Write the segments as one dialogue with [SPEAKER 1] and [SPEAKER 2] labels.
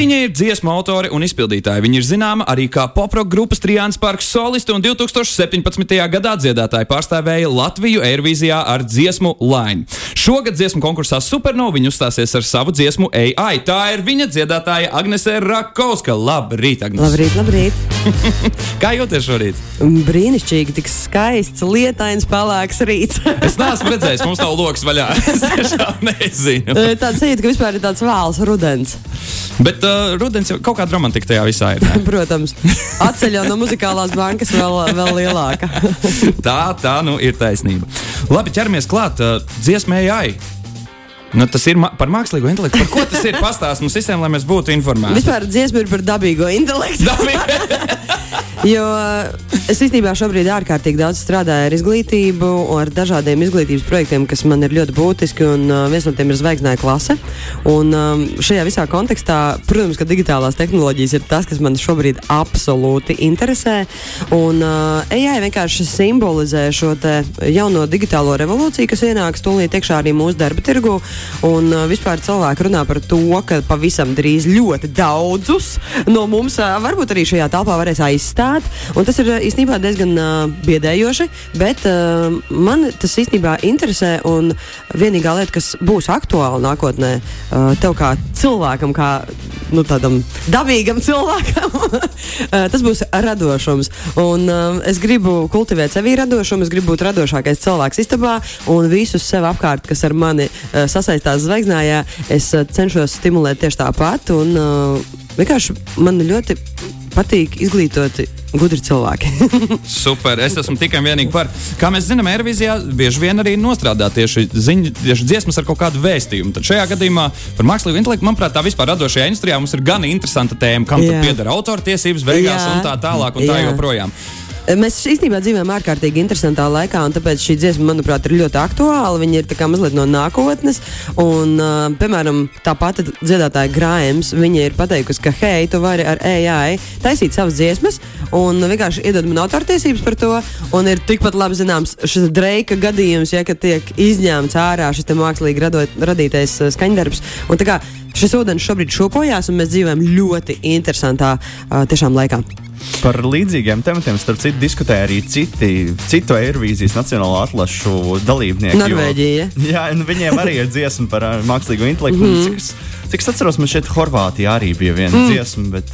[SPEAKER 1] Viņa ir dziesmu autore un izpildītāja. Viņa ir zināma arī kā poproka grupas Trijāns Parks soliste un 2017. gadā dziedātāja pārstāvēja Latviju Eirovīzijā ar dziesmu Line. Šogad dziesmu konkursā Supernova viņa uzstāsies ar savu dziesmu AI. Tā ir viņa dziedātāja Agnese Rakovska. Labrīt, Agnese!
[SPEAKER 2] Labrīt, labrīt!
[SPEAKER 1] Kā jūties šorīt?
[SPEAKER 2] Brīnišķīgi, tik skaists, lietains, pelēks rīts.
[SPEAKER 1] es neesmu redzējis, mums nav lokus vaļā. es tiešām nezinu.
[SPEAKER 2] Tāds sajūta, ka vispār ir tāds vēls rudens.
[SPEAKER 1] Bet uh, rudens jau kaut kāda romantika tajā visā ir.
[SPEAKER 2] Protams, atceļot no muzikālās bankas vēl, vēl lielāka.
[SPEAKER 1] tā, tā nu ir taisnība. Labi, ķeramies klāt. Uh, dziesmai AI. Nu, tas ir ma par mākslīgo intelektu. Par ko tas ir? Pastāst mums visiem, lai mēs būtu informēti.
[SPEAKER 2] Vispār dziesma ir par dabīgo intelektu. jo es īstenībā šobrīd ārkārtīgi daudz strādāju ar izglītību, ar dažādiem izglītības projektiem, kas man ir ļoti būtiski. Un, uh, viens no tiem ir zvaigznāja klase. Un, um, šajā visā kontekstā, protams, ka digitālās tehnoloģijas ir tas, kas man šobrīd absolūti interesē. Un uh, AI vienkārši simbolizē šo jauno digitālo revolūciju, kas ienāks tūlīt iekšā arī mūsu darba tirgu. Un uh, vispār cilvēki runā par to, ka pavisam drīz ļoti daudzus no mums uh, varbūt arī šajā telpā varēs aizstāt. Tas ir uh, īstenībā diezgan uh, biedējoši, bet uh, man tas īstenībā interesē. Un vienīgā lieta, kas būs aktuāla nākotnē, uh, tev kā cilvēkam, kā nu, tādam dabīgam cilvēkam, uh, tas būs radošums. Un uh, es gribu kultivēt sevi radošumu, es gribu būt radošākais cilvēks istabā un visus sev apkārt, kas ar mani uh, sasaistās zvaigznājā, es uh, cenšos stimulēt tieši tāpat. Un, uh, vienkārši man ļoti patīk izglītoti gudri cilvēki.
[SPEAKER 1] Super. Es esmu tikai vienīgi par. Kā mēs zinām, Eirovizijā bieži vien arī nostrādā tieši, ziņ, tieši dziesmas ar kaut kādu vēstījumu. Tad šajā gadījumā par mākslīgo intelektu, manuprāt, tā vispār radošajā industrijā mums ir gan interesanta tēma, kam pieder autortiesības beigās Jā. un tā tālāk un Jā. tā joprojām.
[SPEAKER 2] Mēs īstenībā dzīvojam ārkārtīgi interesantā laikā, un tāpēc šī dziesma, manuprāt, ir ļoti aktuāla. Viņa ir mazliet no nākotnes. Un, uh, piemēram, tā pati dziedātāja Grājums, viņa ir pateikusi, ka, hei, tu vari ar AI taisīt savas dziesmas, un vienkārši iedod man autortiesības par to. Un ir tikpat labi zināms šis dreika gadījums, ja tiek izņemts ārā šis mākslīgi radot, radītais skaņdarbs. Un, šis ūdens šobrīd šūpojās, un mēs dzīvojam ļoti interesantā uh, laikā.
[SPEAKER 3] Par līdzīgiem tematiem, starp citu, diskutēja arī citi, citu Eirovīzijas nacionālo atlašu dalībnieki.
[SPEAKER 2] Norvēģija.
[SPEAKER 3] Jo, jā, nu, viņiem arī ir dziesma par mākslīgo intelektu. Mm cik, cik es atceros, man šeit Horvātijā arī bija viena mm. dziesma. Bet...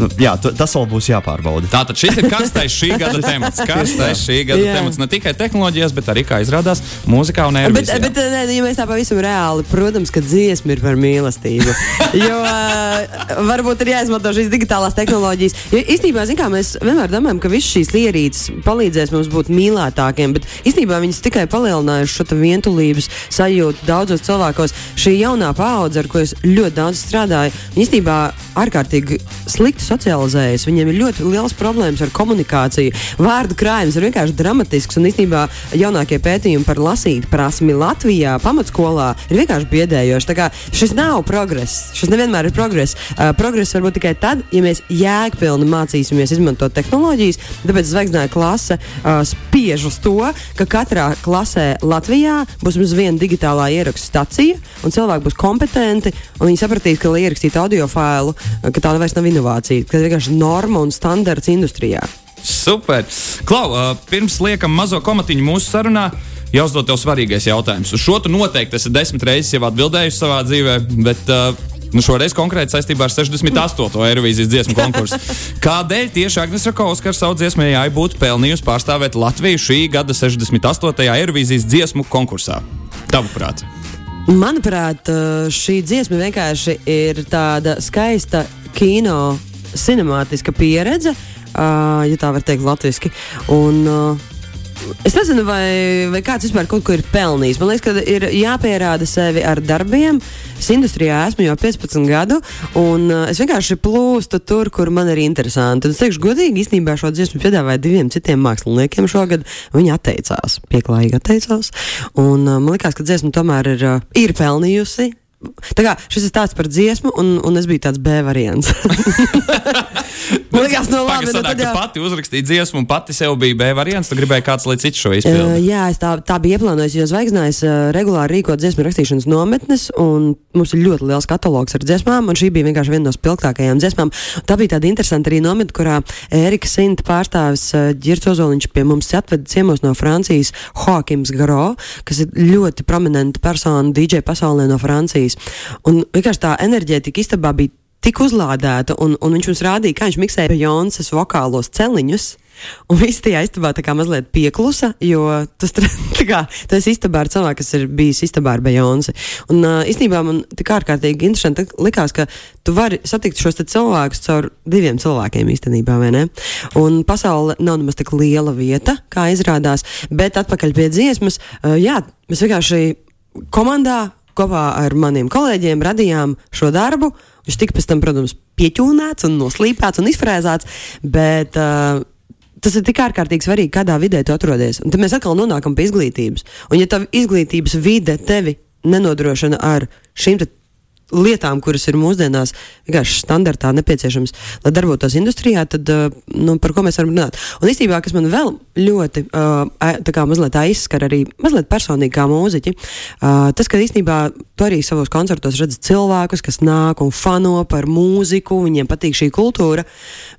[SPEAKER 3] Nu, jā, tas vēl būs jāpārbauda.
[SPEAKER 1] Tātad šis ir karstais šī gada temats. Karstais šī gada jā. temats ne tikai tehnoloģijās, bet arī, kā izrādās, mūzikā un ērģelē.
[SPEAKER 2] Bet, bet ne, ja mēs tā pavisam reāli, protams, ka dziesma ir par mīlestību. jo uh, varbūt ir jāizmanto šīs digitālās tehnoloģijas. Jo īstenībā, kā, mēs vienmēr domājam, ka visas šīs ierīces palīdzēs mums būt mīlētākiem, bet īstenībā viņas tikai palielinājuši šo vientulības sajūtu daudzos cilvēkos. Šī jaunā paudze, ar ko es ļoti daudz strādāju, īstenībā ārkārtīgi slikti socializējas. Viņiem ir ļoti liels problēmas ar komunikāciju. Vārdu krājums ir vienkārši dramatisks. Un īstenībā jaunākie pētījumi par lasīt prasmi Latvijā, pamatskolā, ir vienkārši biedējoši. Šis nav progress. Šis nevienmēr ir progress. Uh, progress var būt tikai tad, ja mēs jēgpilni mācīsimies izmantot tehnoloģijas. Tāpēc zvaigznāja klase uh, spiež uz to, ka katrā klasē Latvijā būs viena digitālā ierakstu stacija, un cilvēki būs kompetenti, un viņi sapratīs, ka, lai ierakstītu audio failu, ka tā vairs nav inovācija iemācīt, kas ir vienkārši norma un standarts industrijā.
[SPEAKER 1] Super! Klau, uh, pirms liekam mazo komatiņu mūsu sarunā. Jāuzdod tev svarīgais jautājums. Uz šo tu noteikti esi desmit reizes jau atbildējis savā dzīvē, bet uh, nu šoreiz konkrēti saistībā ar 68. Eirovīzijas dziesmu konkursu. Kādēļ tieši Agnēs Rakovska ar savu dziesmu AI būtu pelnījusi pārstāvēt Latviju šī gada 68. Eirovīzijas dziesmu konkursā? Tavuprāt?
[SPEAKER 2] Manuprāt, šī dziesma vienkārši ir tāda skaista kino cinemātiska pieredze, uh, ja tā var teikt, latviešu. Es nezinu, vai, vai kāds vispār kaut ko ir pelnījis. Man liekas, ka ir jāpierāda sevi ar darbiem. Es industrijā esmu jau 15 gadu, un uh, es vienkārši plūstu tur, kur man ir interesanti. Un es teikšu, godīgi, īstenībā šo dziesmu piedāvāju diviem citiem māksliniekiem šogad. Viņi atteicās, pieklājīgi atteicās. Un uh, man liekas, ka dziesma tomēr ir, uh, ir pelnījusi Tā kā šis ir tāds par dziesmu, un, un es biju tāds B variants. Man liekas, no labi,
[SPEAKER 1] sanāk,
[SPEAKER 2] tad
[SPEAKER 1] ka pati uzrakstīja dziesmu, un pati sev bija B variants. Tu gribēji kāds, lai cits šo
[SPEAKER 2] Uh,
[SPEAKER 1] izpildītu.
[SPEAKER 2] jā, es tā, tā biju ieplānojusi, jo Zvaigznājs uh, regulāri rīko dziesmu rakstīšanas nometnes, un mums ir ļoti liels katalogs ar dziesmām, un šī bija vienkārši viena no spilgtākajām dziesmām. Tā bija tāda interesanta arī nometne, kurā Erika Sinta pārstāvis uh, Girts Ozoliņš pie mums atveda ciemos no Francijas Hoakims Garo, kas ir ļoti prominenta persona DJ pasaulē no Francijas. Un vienkārši tā enerģētika istabā bija tik uzlādēta, un, un viņš mums rādīja, kā viņš miksēja Beyoncé vokālos celiņus. Un viss tajā istabā tā kā mazliet pieklusa, jo tas kā, tas istabā ar cilvēku, kas ir bijis istabā ar Beyoncé. Un uh, īstenībā man tik ārkārtīgi interesanti likās, ka tu vari satikt šos cilvēkus caur diviem cilvēkiem īstenībā, vai ne? Un pasaule nav nemaz tik liela vieta, kā izrādās, bet atpakaļ pie dziesmas, uh, jā, mēs vienkārši komandā kopā ar maniem kolēģiem radījām šo darbu. Viņš tika pēc tam, protams, pieķūnēts un noslīpēts un izfrēzēts, bet uh, tas ir tik ārkārtīgi svarīgi, kādā vidē tu atrodies. Un tad mēs atkal nonākam pie izglītības. Un ja tā izglītības vide tevi nenodrošina ar šīm lietām, kuras ir mūsdienās vienkārši standartā nepieciešamas, lai darbotos industrijā, tad uh, nu, par ko mēs varam runāt. Un īstenībā, kas man vēl ļoti ā- tā kā mazliet aizskar arī mazliet personīgi kā mūziķi, uh, tas, ka īstenībā tu arī savos koncertos redzi cilvēkus, kas nāk un fano par mūziku, viņiem patīk šī kultūra,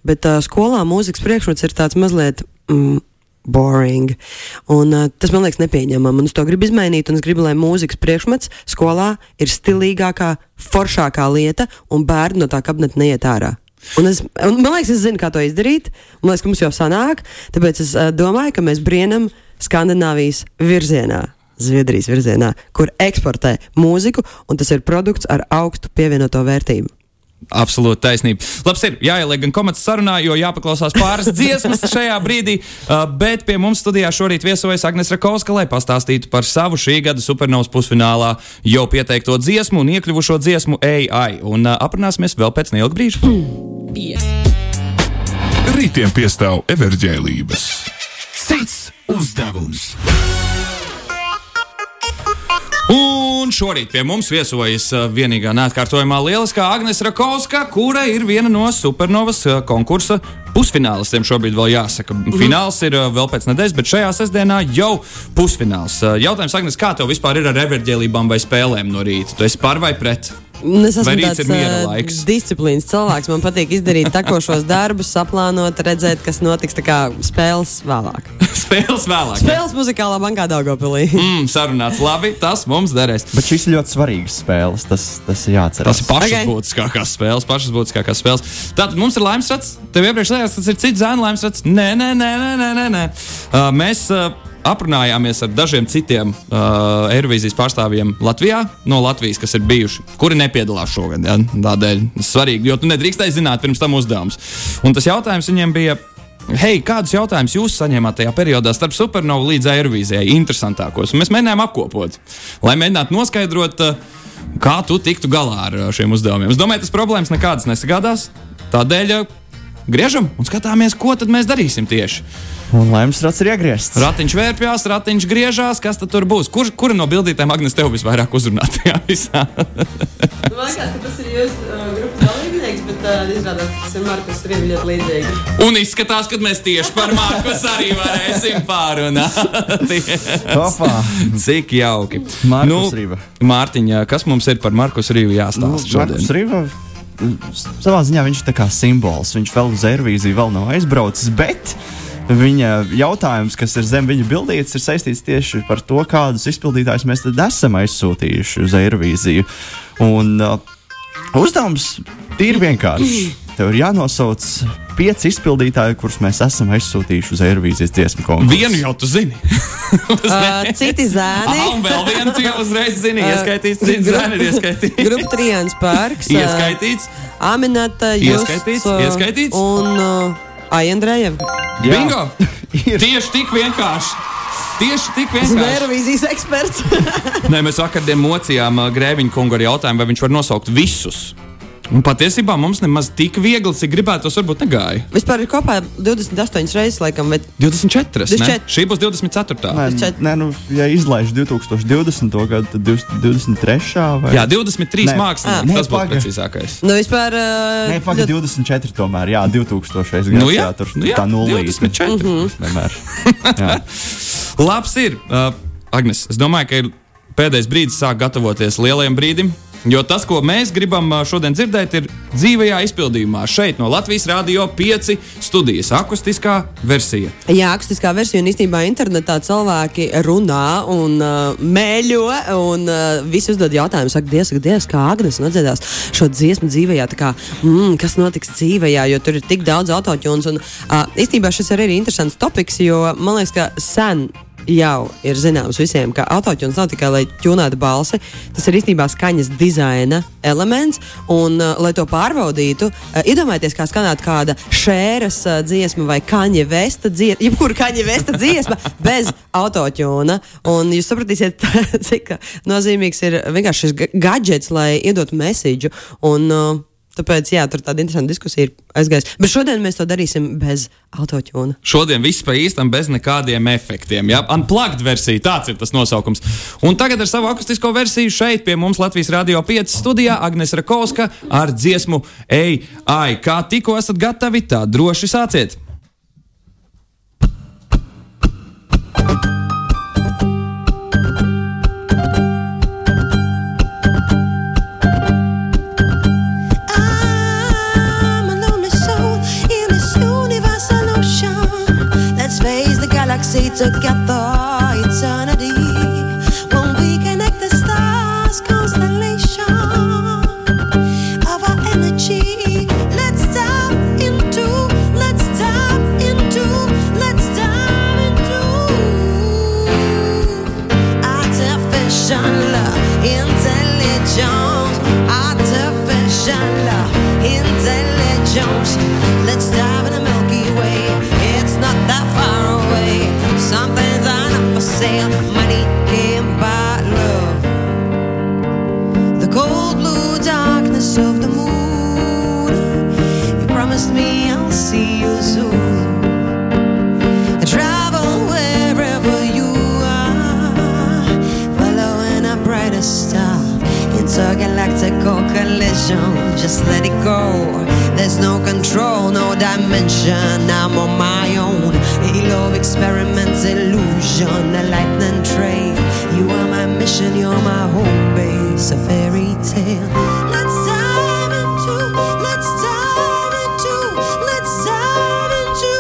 [SPEAKER 2] bet skolā mūzikas priekšmets ir tāds mazliet. Mm, boring. Un, uh, tas man liekas nepieņemami. Es to gribu izmainīt, un es gribu, lai mūzikas priekšmets skolā ir stilīgākā, foršākā lieta, un bērni no tā kabineta neiet ārā. Un es, un man liekas, es zinu, kā to izdarīt. Man liekas, ka mums jau sanāk. Tāpēc es uh, domāju, ka mēs brienam Skandināvijas virzienā. Zviedrijas virzienā, kur eksportē mūziku, un tas ir produkts ar augstu pievienoto vērtību.
[SPEAKER 1] Absolūti taisnība. Labs ir jāieliek gan komats sarunā, jo jāpaklausās pāris dziesmas šajā brīdī, uh, bet pie mums studijā šorīt viesojas Agnes Rakovska, lai pastāstītu par savu šī gada supernovas pusfinālā jau pieteikto dziesmu un iekļuvušo dziesmu AI. Un uh, aprunāsimies vēl pēc neilga brīža.
[SPEAKER 4] Rītiem piestāv everģēlības. Cits uzdevums.
[SPEAKER 1] Šorīt pie mums viesojas uh, vienīgā neatkārtojamā lieliskā Agnēs Rakovska, kura ir viena no supernovas uh, konkursa pusfinālistiem. Šobrīd vēl jāsaka, fināls ir uh, vēl pēc nedēļas, bet šajā sestdienā jau pusfināls. Uh, Jautājums, Agnēs, kā tev vispār ir ar everģēlībām vai spēlēm no rīta? Tu esi par vai pret?
[SPEAKER 2] Un Es esmu tāds
[SPEAKER 1] laiks?
[SPEAKER 2] disciplīnas cilvēks. Man patīk izdarīt takošos darbus, saplānot, redzēt, kas notiks. Tā kā spēles vēlāk.
[SPEAKER 1] Spēles vēlāk.
[SPEAKER 2] Spēles muzikālā bankā Daugopilī.
[SPEAKER 1] Mm, sarunāts labi, tas mums derēs.
[SPEAKER 3] Bet šīs ir ļoti svarīgas spēles. Tas, tas ir jāatcerās.
[SPEAKER 1] Tas ir pašas
[SPEAKER 2] Ok.
[SPEAKER 1] okay. būtiskākās spēles, pašas būtiskākās spēles. Tātad mums ir laimes rats. Tev iepriekš liekas, tas ir cits zēna laimes rats. Nē, nē, nē, nē, nē, nē. Uh, mēs uh, aprunājāmies ar dažiem citiem uh, Eirovīzijas pārstāvjiem Latvijā, no Latvijas, kas ir bijuši, kuri nepiedalās šogad. Ja? Tādēļ svarīgi, jo tu nedrīkstēji zināt pirms tam uzdevums. Un tas jautājums viņiem bija. Hei, kādus jautājumus jūs saņēmāt tajā periodā starp supernovu līdz Eirovīzijai? Interesantākos. Un mēs mēģinājām apkopot, lai mēģinātu noskaidrot, uh, kā tu tiktu galā ar uh, šiem uzdevumiem. Es domāju, tas problēmas nekādas nesagādās. Tādēļ uh, griežam un skatāmies, ko tad mēs darīsim tieši.
[SPEAKER 3] Un laimes rats ir iegriezts.
[SPEAKER 1] Ratiņš vērpjās, ratiņš griežās, kas tad tur būs? Kur, kura no bildītēm Agnēs tev visvairāk uzrunā tajā visā?
[SPEAKER 2] Man liekas, ka tas ir jūsu uh, grupas dalībnieks, bet uh, izrādās, ka tas ir Markus Rīvi ļoti līdzīgi.
[SPEAKER 1] Un izskatās, ka mēs tieši par Markus arī varēsim pārunāt.
[SPEAKER 3] Kopā.
[SPEAKER 1] Cik jauki.
[SPEAKER 3] Markus Rīva.
[SPEAKER 1] Mārtiņa, kas mums ir par Markus Rīvu
[SPEAKER 3] Nu,
[SPEAKER 1] jāstāsta
[SPEAKER 3] Markus
[SPEAKER 1] šodien?
[SPEAKER 3] Rīva. Savā ziņā viņš ir simbols. Viņš vēl uz Eirovīziju vēl nav aizbraucis, bet viņa jautājums, kas ir zem viņa bildītes, ir saistīts tieši par to, kādus izpildītājus mēs tad esam aizsūtījuši uz Eirovīziju. Un uh, uzdevums ir vienkāršs. Tev ir jānosauc pieci izpildītāji, kurus mēs esam aizsūtījuši uz Eirovīzijas dziesmu konkursu.
[SPEAKER 1] Vienu jau tu zini.
[SPEAKER 2] Uh, citi zēni.
[SPEAKER 1] Ah, un vēl vienu tu jau uzreiz zini. Ieskaitīts, cits zēni ir ieskaitīts.
[SPEAKER 2] Grupa Trijāns Parks. ā,
[SPEAKER 1] Ieskaitīts.
[SPEAKER 2] Aminata,
[SPEAKER 1] Ieskaitīts,
[SPEAKER 2] Justs, ā,
[SPEAKER 1] ieskaitīts.
[SPEAKER 2] Un uh, Aijandrēja.
[SPEAKER 3] Jā.
[SPEAKER 1] Bingo! Tieši tik vienkārši. Tieši tik
[SPEAKER 2] Esmu
[SPEAKER 1] vienkārši.
[SPEAKER 2] Eirovīzijas eksperts.
[SPEAKER 1] Nē, mēs vakar mocījām uh, Grēviņa kungu ar jautājumu, vai viņš var nosaukt visus Un patiesībā mums nemaz tik viegli, cik gribētos, varbūt negāja.
[SPEAKER 5] Vispār ir kopā 28 reizes, laikam, bet
[SPEAKER 1] 24.
[SPEAKER 5] 24.
[SPEAKER 1] Ne? Šī būs 24.
[SPEAKER 3] Nē,
[SPEAKER 5] čet-
[SPEAKER 3] nē, nu, ja izlaiž 2020. gadu, tad 23. vai
[SPEAKER 1] Jā, 23
[SPEAKER 3] Nē.
[SPEAKER 1] mākslinieki.
[SPEAKER 3] Nē,
[SPEAKER 1] Tas būtu
[SPEAKER 3] paga.
[SPEAKER 1] precīzākais.
[SPEAKER 5] nu, vispār. Uh,
[SPEAKER 3] Nē, pagaidi, 24. tomēr, jā, 2000. gads.
[SPEAKER 1] Nu, jā,
[SPEAKER 3] jā, tur
[SPEAKER 1] nu, jā,
[SPEAKER 3] tā nulīte.
[SPEAKER 1] 24.
[SPEAKER 3] Vienmēr. Jā.
[SPEAKER 1] Labs ir. Uh, Agnes, es domāju, ka ir pēdējais brīdis sāk gatavoties lielajam brīdim. Jo tas, ko mēs gribam šodien dzirdēt, ir dzīvajā izpildījumā. Šeit no Latvijas Rādio 5 studijas akustiskā versija.
[SPEAKER 5] Jā, akustiskā versija un īstenībā internetā cilvēki runā un uh, mēļo un uh, visi uzdod jautājumus. Saka, Dievs, Dievs, kā Agnēs nodziedās šo dziesmu dzīvējā, tā kā, mm, kas notiks dzīvējā, jo tur ir tik daudz autotūnas. Uh, īstenībā šis arī ir interesants topiks, jo man liekas, ka sen jau ir zināms visiem, ka autotūns nav tikai lai ķūnētu balsi, tas ir īstenībā skaņas dizaina elements. Un, uh, lai to pārbaudītu, uh, iedomājieties, kā skanētu kāda šēras uh, dziesma vai kaņa vesta dziesma, jebkura kaņa vesta dziesma bez autotūna. Un jūs sapratīsiet, cik nozīmīgs ir vienkārši šis ga- gadgets, lai iedotu mēsīju. Un, uh, Tāpēc, jā, tur tāda interesanta diskusija ir aizgājusi. Bet šodien mēs to darīsim bez autotūna.
[SPEAKER 1] Šodien viss pa īstam bez nekādiem efektiem. Ja? Unplugged versija, tāds ir tas nosaukums. Un tagad ar savu akustisko versiju šeit pie mums Latvijas Rādio 5 studijā Agnēs Rakovska ar dziesmu Ej, ai, kā tikko esat gatavi, tā droši sāciet!
[SPEAKER 2] a the. Dimension. I'm on my own. Halo experiments, illusion, a lightning trail. You are my mission, you're my home base, a fairy tale. Let's dive into, let's dive into, let's dive into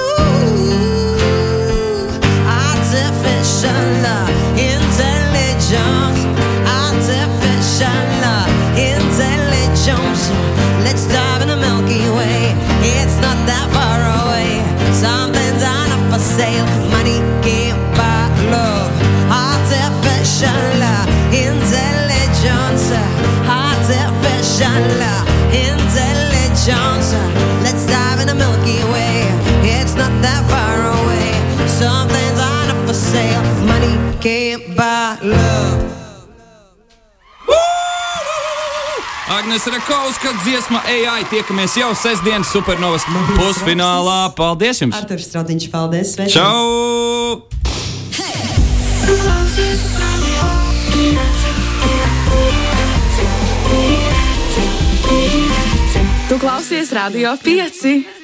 [SPEAKER 2] artificial intelligence, artificial sale. Money can't buy love.
[SPEAKER 1] Agnēs Rakovska dziesma AI. Tiekamies jau sestdienas supernovas pusfinālā. Paldies jums!
[SPEAKER 5] Arthurs Stradiņš, paldies! sveiciens!
[SPEAKER 1] Čau!
[SPEAKER 6] Tu klausies Radio 5.